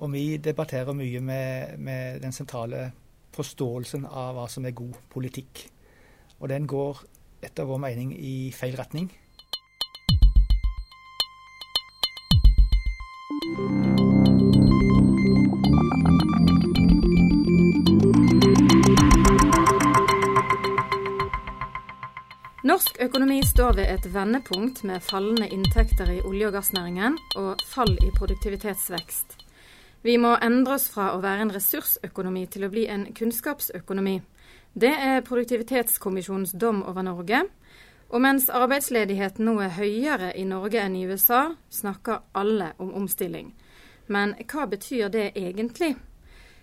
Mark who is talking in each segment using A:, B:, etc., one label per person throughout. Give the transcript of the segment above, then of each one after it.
A: Og vi debatterer mye med, med den sentrale forståelsen av hva som er god politikk. Og den går etter vår mening i feil retning.
B: Norsk økonomi står ved et vendepunkt med fallende inntekter i olje- og gassnæringen og fall i produktivitetsvekst. Vi må endre oss fra å være en ressursøkonomi til å bli en kunnskapsøkonomi. Det er Produktivitetskommisjonens dom over Norge. Og mens arbeidsledigheten nå er høyere i Norge enn i USA, snakker alle om omstilling. Men hva betyr det egentlig?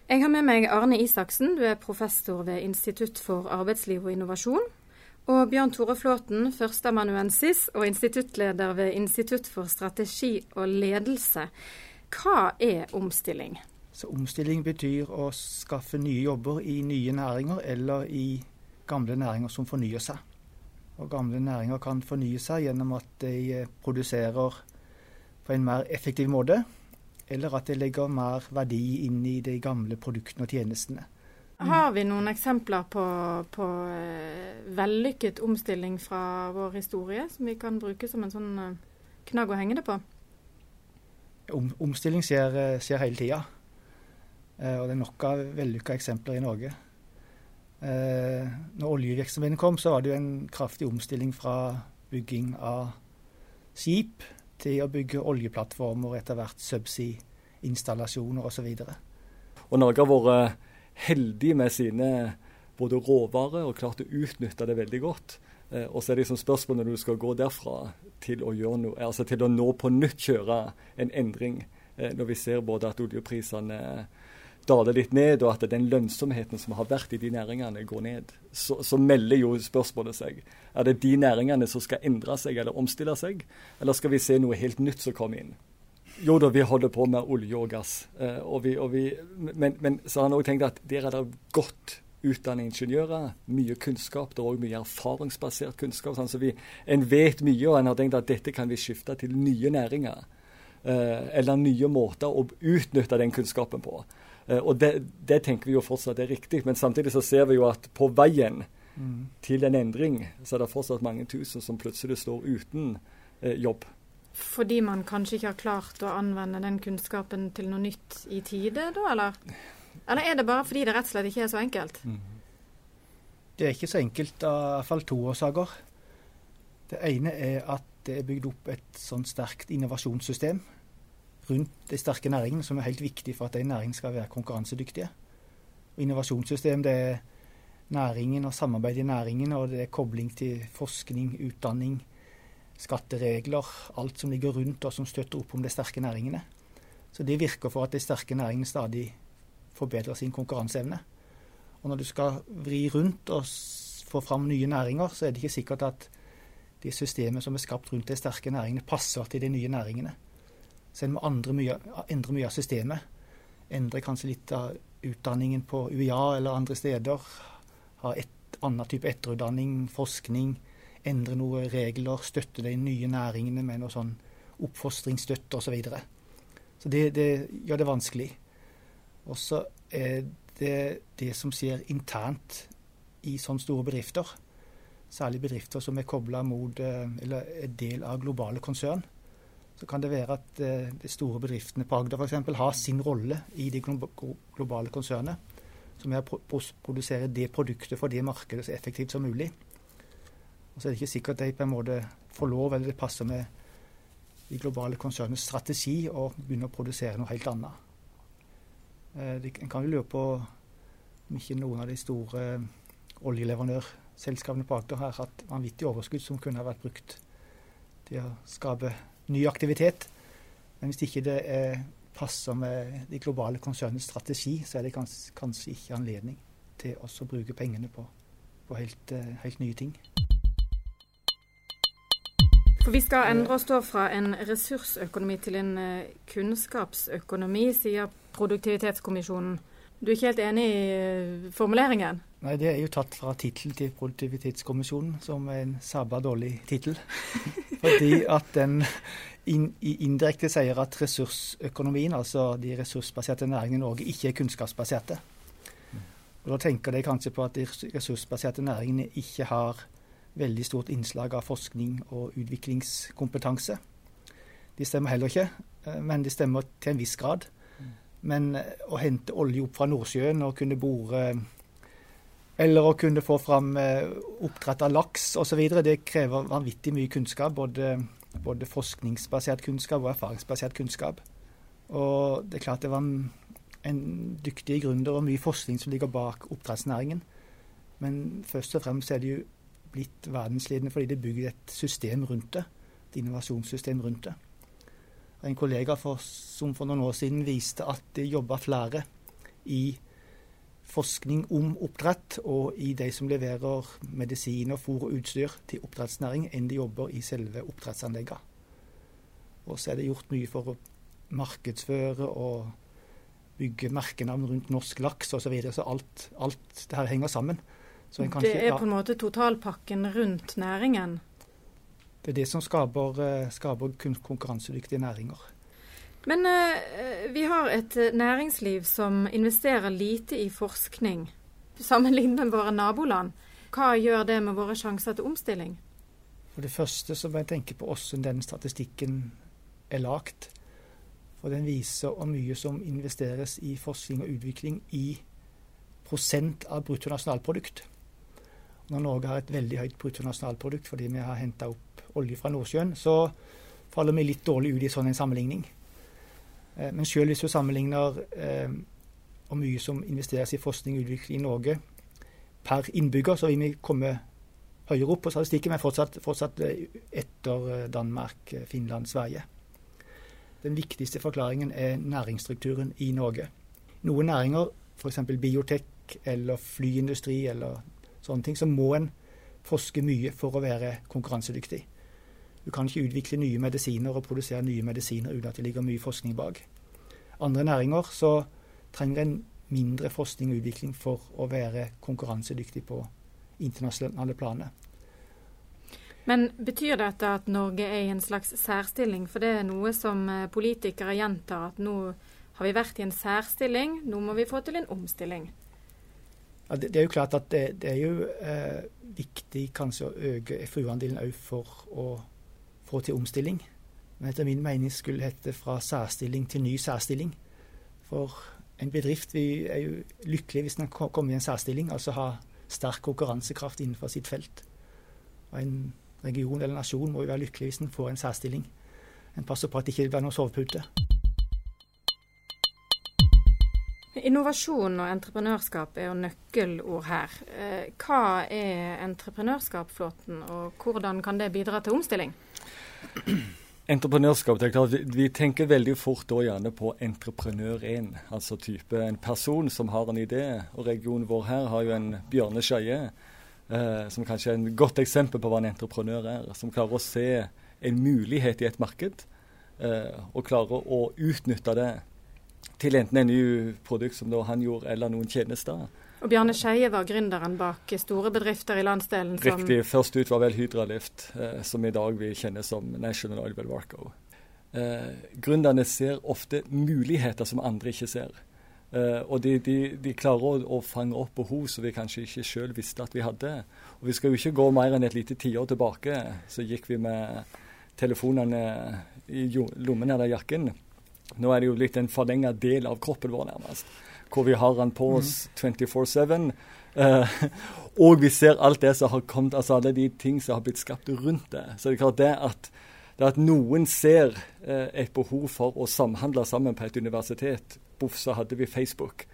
B: Jeg har med meg Arne Isaksen, du er professor ved Institutt for arbeidsliv og innovasjon. Og Bjørn Tore Flåten, førsteamanuensis og instituttleder ved Institutt for strategi og ledelse. Hva er omstilling?
A: Så Omstilling betyr å skaffe nye jobber i nye næringer eller i gamle næringer som fornyer seg. Og Gamle næringer kan fornye seg gjennom at de produserer på en mer effektiv måte, eller at de legger mer verdi inn i de gamle produktene og tjenestene.
B: Har vi noen eksempler på, på uh, vellykket omstilling fra vår historie, som vi kan bruke som en sånn uh, knagg å henge det på?
A: Om, omstilling skjer, eh, skjer hele tida. Eh, og det er nok av vellykka eksempler i Norge. når oljevirksomheten kom, så var det jo en kraftig omstilling fra bygging av skip til å bygge oljeplattformer etter hvert subsea-installasjoner osv.
C: Og, og Norge har vært heldig med sine både råvarer og klart å utnytte det veldig godt. Eh, og så er det liksom spørsmålet når du skal gå derfra til å gjøre noe, altså til å nå på nytt kjøre en endring. Eh, når vi ser både at oljeprisene daler litt ned, og at den lønnsomheten som har vært i de næringene, går ned, så, så, melder jo spørsmålet seg. Er det de næringene som skal endre seg eller omstille seg, eller skal vi se noe helt nytt som kommer inn? Jo da, vi holder på med olje og gass. Eh, og vi, og vi, men, men, så har han òg tenkt at der er det godt utdannede ingeniører, mye kunnskap. Det er òg mye erfaringsbasert kunnskap. Sånn, så vi, En vet mye, og en har tenkt at dette kan vi skifte til nye næringer. Eh, eller nye måter å utnytte den kunnskapen på. Eh, og det, det, tenker vi jo fortsatt er riktig, men samtidig så ser vi jo at på veien mm. til en endring, så er det fortsatt mange tusen som plutselig står uten eh, jobb.
B: Fordi man kanskje ikke har klart å anvende den kunnskapen til noe nytt i tide, da, eller? Eller er det bare fordi det rett og slett ikke er så enkelt? Mm.
A: Det er ikke så enkelt av i hvert fall to årsaker. Det ene er at det er bygd opp et sånn sterkt innovasjonssystem rundt de sterke næringene, som er helt viktig for at de næringene skal være konkurransedyktige. Og innovasjonssystem det er næringen og samarbeid i næringen, og det er kobling til forskning, utdanning, skatteregler, alt som ligger rundt og som støtter opp om de sterke næringene. Så det virker for at de sterke næringene stadig forbedrer sin konkurranseevne. Og når du skal vri rundt og få fram nye næringer, så er det ikke sikkert at de systemene som er skapt rundt de sterke næringene, passer til de nye næringene. Så en må mye, endre mye av systemet. Endre kanskje litt av utdanningen på UiA eller andre steder. Ha et annen type etterutdanning, forskning. Endre noen regler. Støtte de nye næringene med noe sånn oppfostringsstøtte osv. Så, videre. så det, det gjør det vanskelig. Og så er det det som skjer internt i sånne store bedrifter. Særlig bedrifter som er kobla mot, eh, eller er del av globale konsern så kan det være at eh, de store bedriftene på Agder f.eks. har sin rolle i det globale konsernet. Som er å produsere det produktet for det markedet så effektivt som mulig. Og så er det ikke sikkert de på en måte får lov, eller det passer med de globale konsernets strategi å begynne å produsere noe helt annet. Eh, en kan jo lure på om ikke noen av de store oljeleverandørselskapene på Agder har hatt vanvittig overskudd som kunne ha vært brukt til å skape ny aktivitet. Men hvis ikke det er, passer med de globale konsernets strategi, så er det kanskje, kanskje ikke anledning til å bruke pengene på, på helt, eh, helt, nye ting.
B: For Vi skal endre oss da fra en ressursøkonomi til en eh, kunnskapsøkonomi, sier Produktivitetskommisjonen. Du er ikke helt enig i eh, formuleringen?
A: Nei, Det er jo tatt fra tittelen til Produktivitetskommisjonen, som er en sabla dårlig tittel. Fordi at den indirekte sier at ressursøkonomien, altså de ressursbaserte næringene i Norge, ikke er kunnskapsbaserte. Og Da tenker de kanskje på at de ressursbaserte næringene ikke har veldig stort innslag av forskning og utviklingskompetanse. De stemmer heller ikke, eh, men de stemmer til en viss grad. Men eh, å hente olje opp fra Nordsjøen og kunne bore eller å kunne få fram eh, oppdrett av laks osv. Det krever vanvittig mye kunnskap. Både, både, forskningsbasert kunnskap og erfaringsbasert kunnskap. Og det er klart det var en, en dyktig gründer og mye forskning som ligger bak oppdrettsnæringen. Men først og fremst er det jo blitt verdensledende fordi det bygger et system rundt det. Et innovasjonssystem rundt det. En kollega for, som for noen år siden viste at det jobba flere i forskning om oppdrett og i de som leverer medisiner, fôr og utstyr til oppdrettsnæring, enn de jobber i selve oppdrettsanleggene. Og så er det gjort mye for å markedsføre og bygge merkenavn rundt norsk laks osv. Så, videre. så alt, alt det her henger sammen.
B: det er på en måte totalpakken rundt næringen?
A: Det er det som skaper, eh, skaper konkurransedyktige næringer.
B: Men uh, vi har et eh, næringsliv som investerer lite i forskning, sammenlignet med våre naboland. Hva gjør det med våre sjanser til omstilling?
A: For Det første så må jeg tenke på hvordan den statistikken er lagt. For den viser hvor mye som investeres i forskning og utvikling i prosent av bruttonasjonalprodukt. Når Norge har et veldig høyt bruttonasjonalprodukt fordi vi har henta opp olje fra Nordsjøen, så faller vi litt dårlig ut i sånn en sammenligning. Eh, men selv hvis du sammenligner eh, hvor mye som investeres i forskning og utvikling i Norge per innbygger, så vil vi komme høyere opp på statistikken, men fortsatt, fortsatt eh, etter Danmark, Finland, Sverige. Den viktigste forklaringen er næringsstrukturen i Norge. Noen næringer, f.eks. biotek eller flyindustri eller sånne ting, så må en forske mye for å være konkurransedyktig. Du kan ikke utvikle nye medisiner og produsere nye medisiner uten at det ligger mye forskning bak. Andre næringer så trenger en mindre forskning og utvikling for å være konkurransedyktig på internasjonale planer.
B: Men betyr dette at Norge er i en slags særstilling? For det er noe som eh, politikere gjentar, at nå har vi vært i en særstilling, nå må vi få til en omstilling.
A: Ja, det, det, er jo klart at det, det er jo eh, viktig kanskje å øke FoU-andelen òg for å få til omstilling. Men etter min mening skulle hete fra særstilling til ny særstilling. For en bedrift er jo lykkelig hvis den kommer i en særstilling, altså har sterk konkurransekraft innenfor sitt felt. Og en region eller nasjon må jo være lykkelig hvis den får en særstilling. En passer på at det ikke blir noen sovepute.
B: Innovasjon og entreprenørskap er jo nøkkelord her. Eh, hva er entreprenørskap, Flåten, og hvordan kan det bidra til omstilling?
C: Entreprenørskap, det er klart, vi, tenker veldig fort da gjerne på entreprenør 1. Altså type en person som har en idé. Og regionen vår her har jo en Bjørne Skeie, eh, som kanskje er en godt eksempel på hva en entreprenør er. Som klarer å se en mulighet i et marked, eh, og klarer å utnytte det til enten en ny produkt som han gjorde, eller noen tjenester.
B: Og Bjarne Skeie var gründeren bak store bedrifter i landsdelen
C: som Riktig. Først ut var vel Hydralift, eh, som i dag vi kjenner som National Oil Well Warco. Eh, gründerne ser ofte muligheter som andre ikke ser. Eh, og de, de, de klarer å, å, fange opp behov som vi kanskje ikke sjøl visste at vi hadde. Og vi skal jo ikke gå mer enn et lite tiår tilbake, så gikk vi med telefonene i lommen eller jakken. Nå er det jo litt en forlenga del av kroppen vår, nærmest hvor vi har den på oss 24-7. Uh, og vi ser alt det som har kommet, altså alle de ting som har blitt skapt rundt det. Så det er klart det at, det at noen ser uh, et behov for å samhandle sammen på et universitet Boff, så hadde vi Facebook.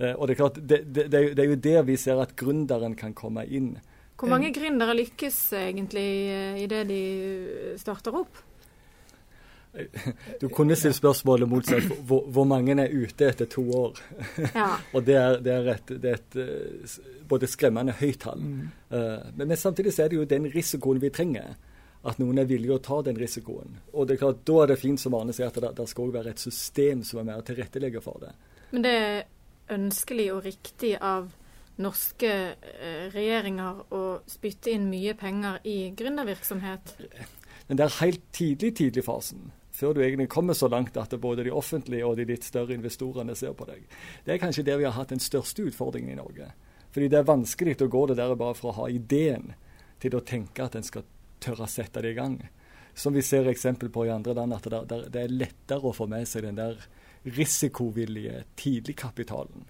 C: Uh, og Det er klart, det, det, det, er jo der vi ser at gründeren kan komme inn.
B: Hvor mange gründere lykkes egentlig i det de starter opp?
C: Du kunne stilt spørsmålet motsatt. Hvor, hvor, mange er ute etter to år? Ja. og det er, det, er et, det er, et, eh, både skremmende høyt tall. Mm. Uh, men, men, samtidig så er det jo den risikoen vi trenger. At noen er villige å ta den risikoen. Og det er klart, Da er det fint som Arne sier, at det, det skal også være et system som er mer tilrettelegger for det.
B: Men det er ønskelig og riktig av norske eh, regjeringer å spytte inn mye penger i gründervirksomhet?
C: det er helt tidlig tidlig fasen, før du egentlig kommer så langt at både de offentlige og de litt større investorene ser på deg, det er kanskje der vi har hatt den største utfordringen i Norge. Fordi det er vanskelig å gå det der bare for å ha ideen til å tenke at en skal tørre å sette det i gang. Som vi ser eksempel på i andre land, at det, det er lettere å få med seg den der risikovillige tidligkapitalen.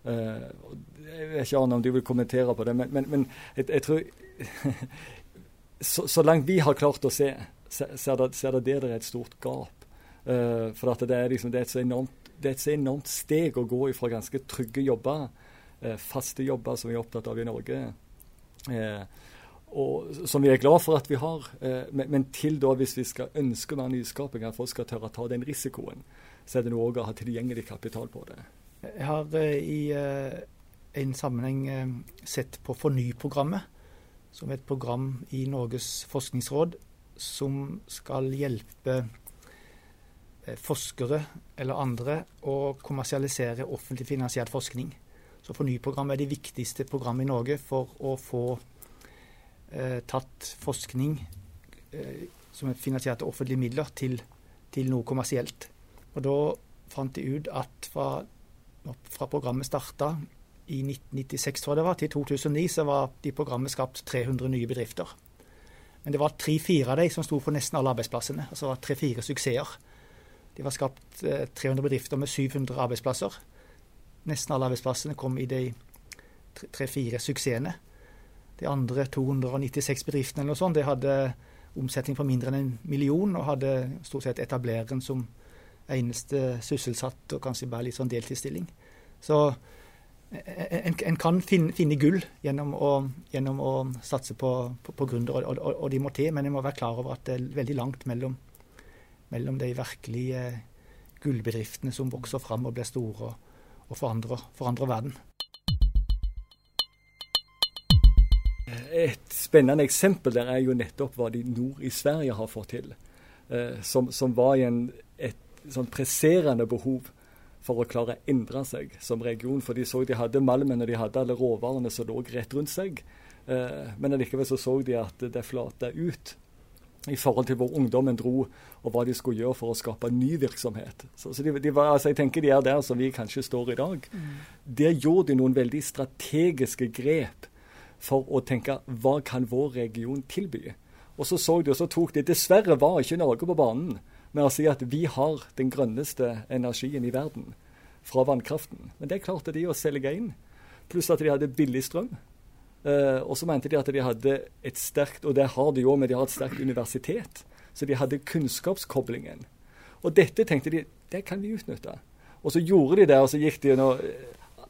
C: Uh, jeg vet ikke om du vil kommentere på det, men, men, men jeg, jeg, tror så, så, langt vi har klart å se, så, er, det, så det der det er et stort gap. Uh, for det er, liksom, det, er enormt, det er, et så enormt, steg å gå fra ganske trygge jobber, uh, faste jobber som vi er opptatt av i Norge, og, som vi er glad for at vi har. Men, men, til da, hvis vi skal ønske mer nyskaping, at folk skal tørre å ta den risikoen, så er det noe å ha tilgjengelig kapital på det.
A: Jeg har i en sammenheng sett på Forny-programmet som er et program i Norges forskningsråd som skal hjelpe eh, forskere eller andre å kommersialisere offentlig finansiert forskning. Så Fornyprogrammet er det viktigste programmet i Norge for å få eh, tatt forskning eh, som er finansiert av offentlige midler, til, til, noe kommersielt. Og Da fant de ut at fra, fra programmet starta i 1996, tror jeg det var, til 2009 så var de programmet skapt 300 nye bedrifter. Men det var tre-fire av de som sto for nesten alle arbeidsplassene. Altså tre-fire suksesser. Det var skapt eh, 300 bedrifter med 700 arbeidsplasser. Nesten alle arbeidsplassene kom i de tre-fire suksessene. De andre 296 bedriftene eller noe sånt, de hadde omsetning på mindre enn en million, og hadde stort sett etablereren som eneste sysselsatt, og kanskje bare litt sånn deltidsstilling. Så en, en, kan finne, finne gull gjennom å, gjennom å, satse på, på, på gründere, og, og, og, de må til, men en må være klar over at det er veldig langt mellom, mellom de virkelige gullbedriftene som vokser fram og blir store og, og forandrer, forandrer, verden.
C: Et spennende eksempel der er jo nettopp hva de nord i Sverige har fått til. Eh, som, som, var i en, et sånn presserende behov for å klare å endre seg som region. For de så de hadde malmen og de hadde alle råvarene som lå rett rundt seg. Eh, men allikevel så så de at det flata ut i forhold til hvor ungdommen dro, og hva de skulle gjøre for å skape ny virksomhet. Så, så de, de var, altså jeg tenker de er der som vi kanskje står i dag. Mm. Der gjorde de noen veldig strategiske grep for å tenke hva kan vår region tilby. Og så så de, og så tok de Dessverre var ikke Norge på banen med å si at vi har den grønneste energien i verden fra vannkraften. Men det klarte de å selge inn. Pluss at de hadde billig strøm. Uh, og så mente de at de hadde et sterkt og det har de jo, men de har et sterkt universitet. Så de hadde kunnskapskoblingen. Og dette tenkte de det kan vi utnytte. Og så gjorde de det, og så gikk de nå,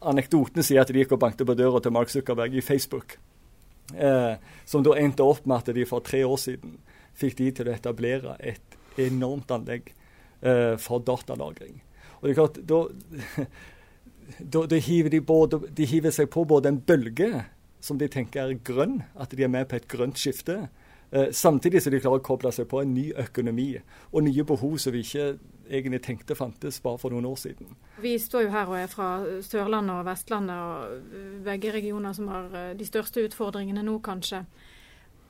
C: Anekdotene sier at de gikk og bankte på døra til Mark Zuckerberg i Facebook. Uh, som da endte opp med at de for tre år siden fikk de til å etablere et enormt anlegg uh, for datalagring. Og det er klart, da, da, da hiver de, både, de hiver seg på både en bølge som de tenker er grønn, at de er med på et grønt skifte. Uh, samtidig som de klarer å koble seg på en ny økonomi og nye behov som vi ikke egentlig tenkte fantes bare for noen år siden.
B: Vi står jo her og er fra Sørlandet og Vestlandet, og begge regioner som har eh, de største utfordringene nå, kanskje.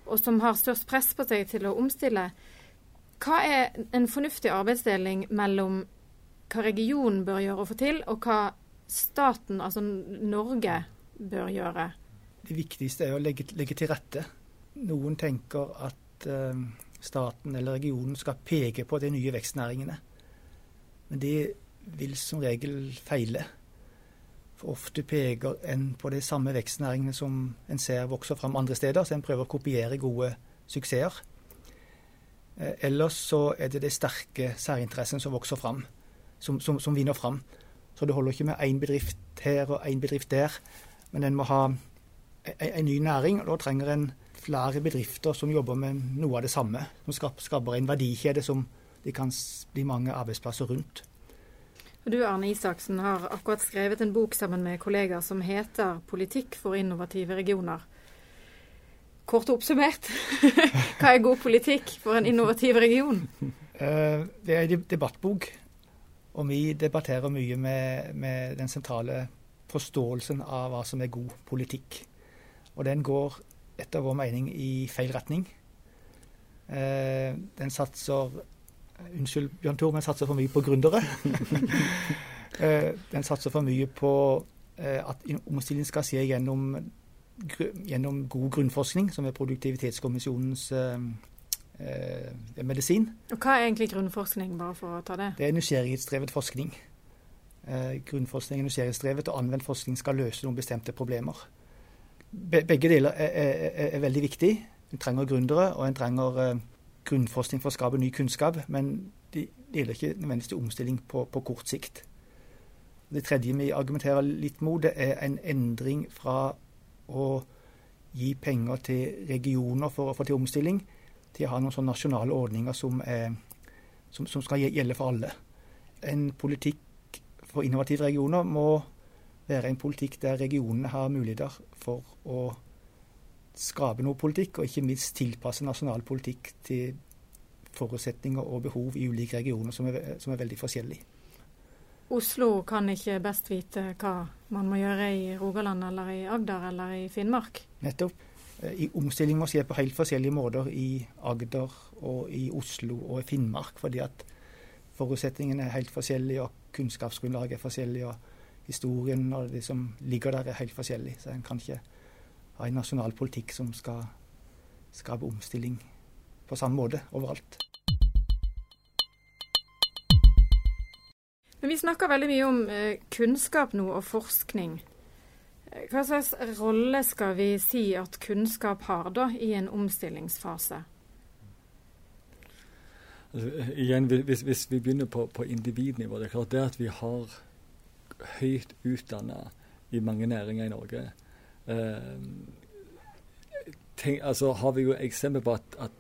B: Og som har størst press på seg til å omstille. Hva er en fornuftig arbeidsdeling mellom hva regionen bør gjøre å få til, og hva staten, altså Norge, bør gjøre?
A: Det viktigste er å legge, legge til rette. Noen tenker at eh, staten eller regionen skal peke på de nye vekstnæringene. Men det vil som regel feile. For ofte peker en på de samme vekstnæringene som en ser vokser fram andre steder, så en prøver å kopiere gode suksesser. Eh, ellers så er det de sterke særinteressene som vokser fram, som, som, som, vinner fram. Så det holder ikke med én bedrift her og én bedrift der, men en må ha en, ny næring. og Da trenger en flere bedrifter som jobber med noe av det samme. Som skaper en verdikjede som det kan bli mange arbeidsplasser rundt.
B: Du Arne Isaksen har akkurat skrevet en bok sammen med kollegaer som heter 'Politikk for innovative regioner'. Kort oppsummert, hva er god politikk for en innovativ region?
A: Uh, det er en debattbok, og vi debatterer mye med, med den sentrale forståelsen av hva som er god politikk. Og den går etter vår mening i feil retning. Eh, den satser Unnskyld, Bjørn Tor, men satser for mye på gründere. eh, den satser for mye på eh, at omstilling skal skje gjennom, gjennom, god grunnforskning, som er Produktivitetskommisjonens eh, eh, medisin.
B: Og Hva er egentlig grunnforskning, bare for å ta det?
A: Det er nysgjerrighetsdrevet forskning. Eh, grunnforskning er nysgjerrighetsdrevet, og anvendt forskning skal løse noen bestemte problemer. Be begge deler er, er, er veldig viktig. En trenger gründere, og en trenger grunnforskning for å skape ny kunnskap. Men det gjelder ikke nødvendigvis til omstilling på, på, kort sikt. Det tredje vi argumenterer litt mot, det er en endring fra å gi penger til regioner for å få til omstilling, til å ha noen sånne nasjonale ordninger som, er, som, som skal gjelde for alle. En politikk for innovative regioner må være en politikk der regionene har muligheter for å skape noe politikk, og ikke minst tilpasse nasjonal politikk til forutsetninger og behov i ulike regioner som er, som er veldig forskjellige.
B: Oslo kan ikke best vite hva man må gjøre i Rogaland eller i Agder eller i Finnmark?
A: Nettopp. I omstilling må skje på helt forskjellige måter i Agder og i Oslo og i Finnmark, fordi at forutsetningene er helt forskjellige og kunnskapsgrunnlaget er forskjellig. og Historien og det som ligger der er helt forskjellig. Så en kan ikke ha en nasjonal politikk som skal skape omstilling på samme måte overalt.
B: Men Vi snakker veldig mye om eh, kunnskap nå og forskning. Eh, hva slags rolle skal vi si at kunnskap har da i en omstillingsfase?
C: Altså, igjen, hvis, hvis, vi begynner på, på individnivå, det er klart det at vi har høyt utdanna i mange næringer i Norge, Eh, tenk, altså har vi jo eksempel på at, at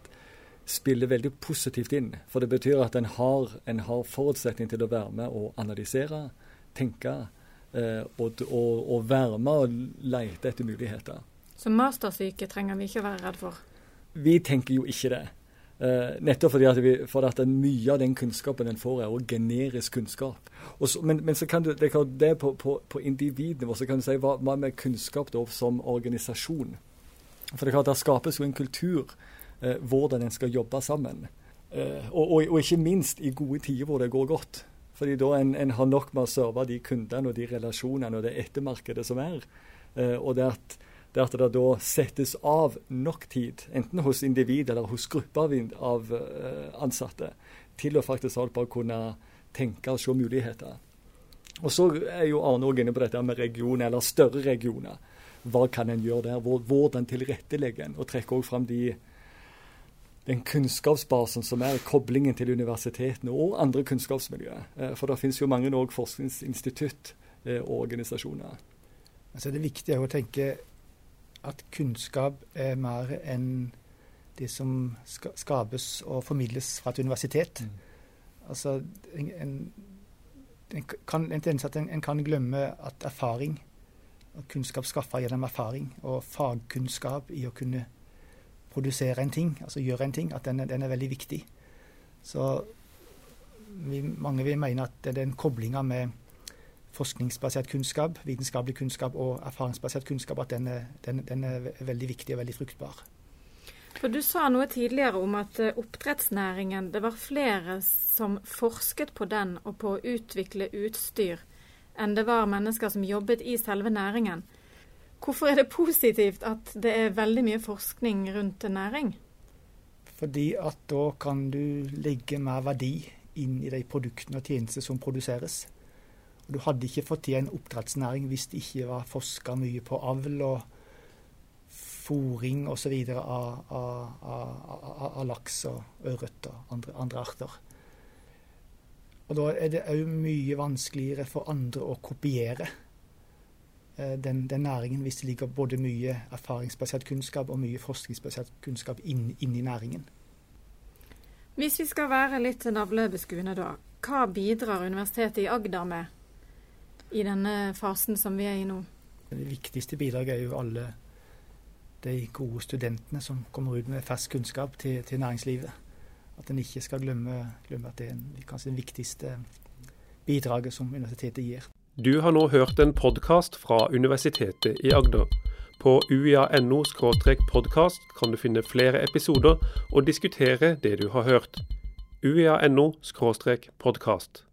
C: spiller veldig positivt inn. For det betyr at en har, en har forutsetning til å være med og analysere, tenke eh, og, og, og, være med og lete etter muligheter.
B: Så mastersyke trenger vi ikke være redd for?
C: Vi tenker jo ikke det. Uh, nettopp fordi at, vi, for at mye av den kunnskapen en får, er også generisk kunnskap. Så, men, men, så kan du, det, det på, på, på, individnivå så kan du si hva, med kunnskap da, som organisasjon? For det er klart, Der skapes jo en kultur hvordan en skal jobbe sammen. Uh, og, og, og, ikke minst i gode tider hvor det går godt. Fordi da en, en har nok med å serve de kundene og de relasjonene og det ettermarkedet som er. og det at det at det da settes av nok tid, enten hos individ eller hos grupper av eh, ansatte, til å faktisk holde på å kunne tenke og se muligheter. Og Så er jo Arne òg inne på dette med regioner, eller større regioner. Hva kan en gjøre der? Hvordan tilrettelegge en? Og trekke òg fram de, den kunnskapsbasen som er koblingen til universitetene og andre kunnskapsmiljøer. Eh, for det finnes jo mange forskningsinstitutt eh, og organisasjoner.
A: Altså det er viktig å tenke at kunnskap er mer enn det som skapes og formidles fra et universitet. Mm. Altså, en, en, en, kan, en en, kan glemme at erfaring og kunnskap skaffa gjennom erfaring og fagkunnskap i å kunne produsere en ting, altså gjøre en ting, at den, den er veldig viktig. Så vi, mange vil mene at den koblinga med forskningsbasert kunnskap, vitenskapelig kunnskap og erfaringsbasert kunnskap, at den er, den, den er, veldig viktig og veldig fruktbar.
B: For Du sa noe tidligere om at eh, oppdrettsnæringen, det var flere som forsket på den og på å utvikle utstyr, enn det var mennesker som jobbet i selve næringen. Hvorfor er det positivt at det er veldig mye forskning rundt næring?
A: Fordi at da kan du legge mer verdi inn i de produktene og tjenester som produseres. Du hadde ikke fått til en oppdrettsnæring hvis det ikke var forska mye på avl og fòring osv. Av, av, av, av laks og ørret og andre, andre, arter. Og Da er det òg mye vanskeligere for andre å kopiere den, den, næringen hvis det ligger både mye erfaringsbasert kunnskap og mye forskningsbasert kunnskap inni inn næringen.
B: Hvis vi skal være litt navlebeskuende, da. Hva bidrar Universitetet i Agder med i denne fasen som vi er i nå?
A: Det viktigste bidraget er jo alle de gode studentene som kommer ut med fersk kunnskap til, til næringslivet. At en ikke skal glemme, glemme, at det er en, kanskje det viktigste bidraget som universitetet gir.
D: Du har nå hørt en podkast fra Universitetet i Agder. På uia.no podkast kan du finne flere episoder og diskutere det du har hørt. uia.no podkast.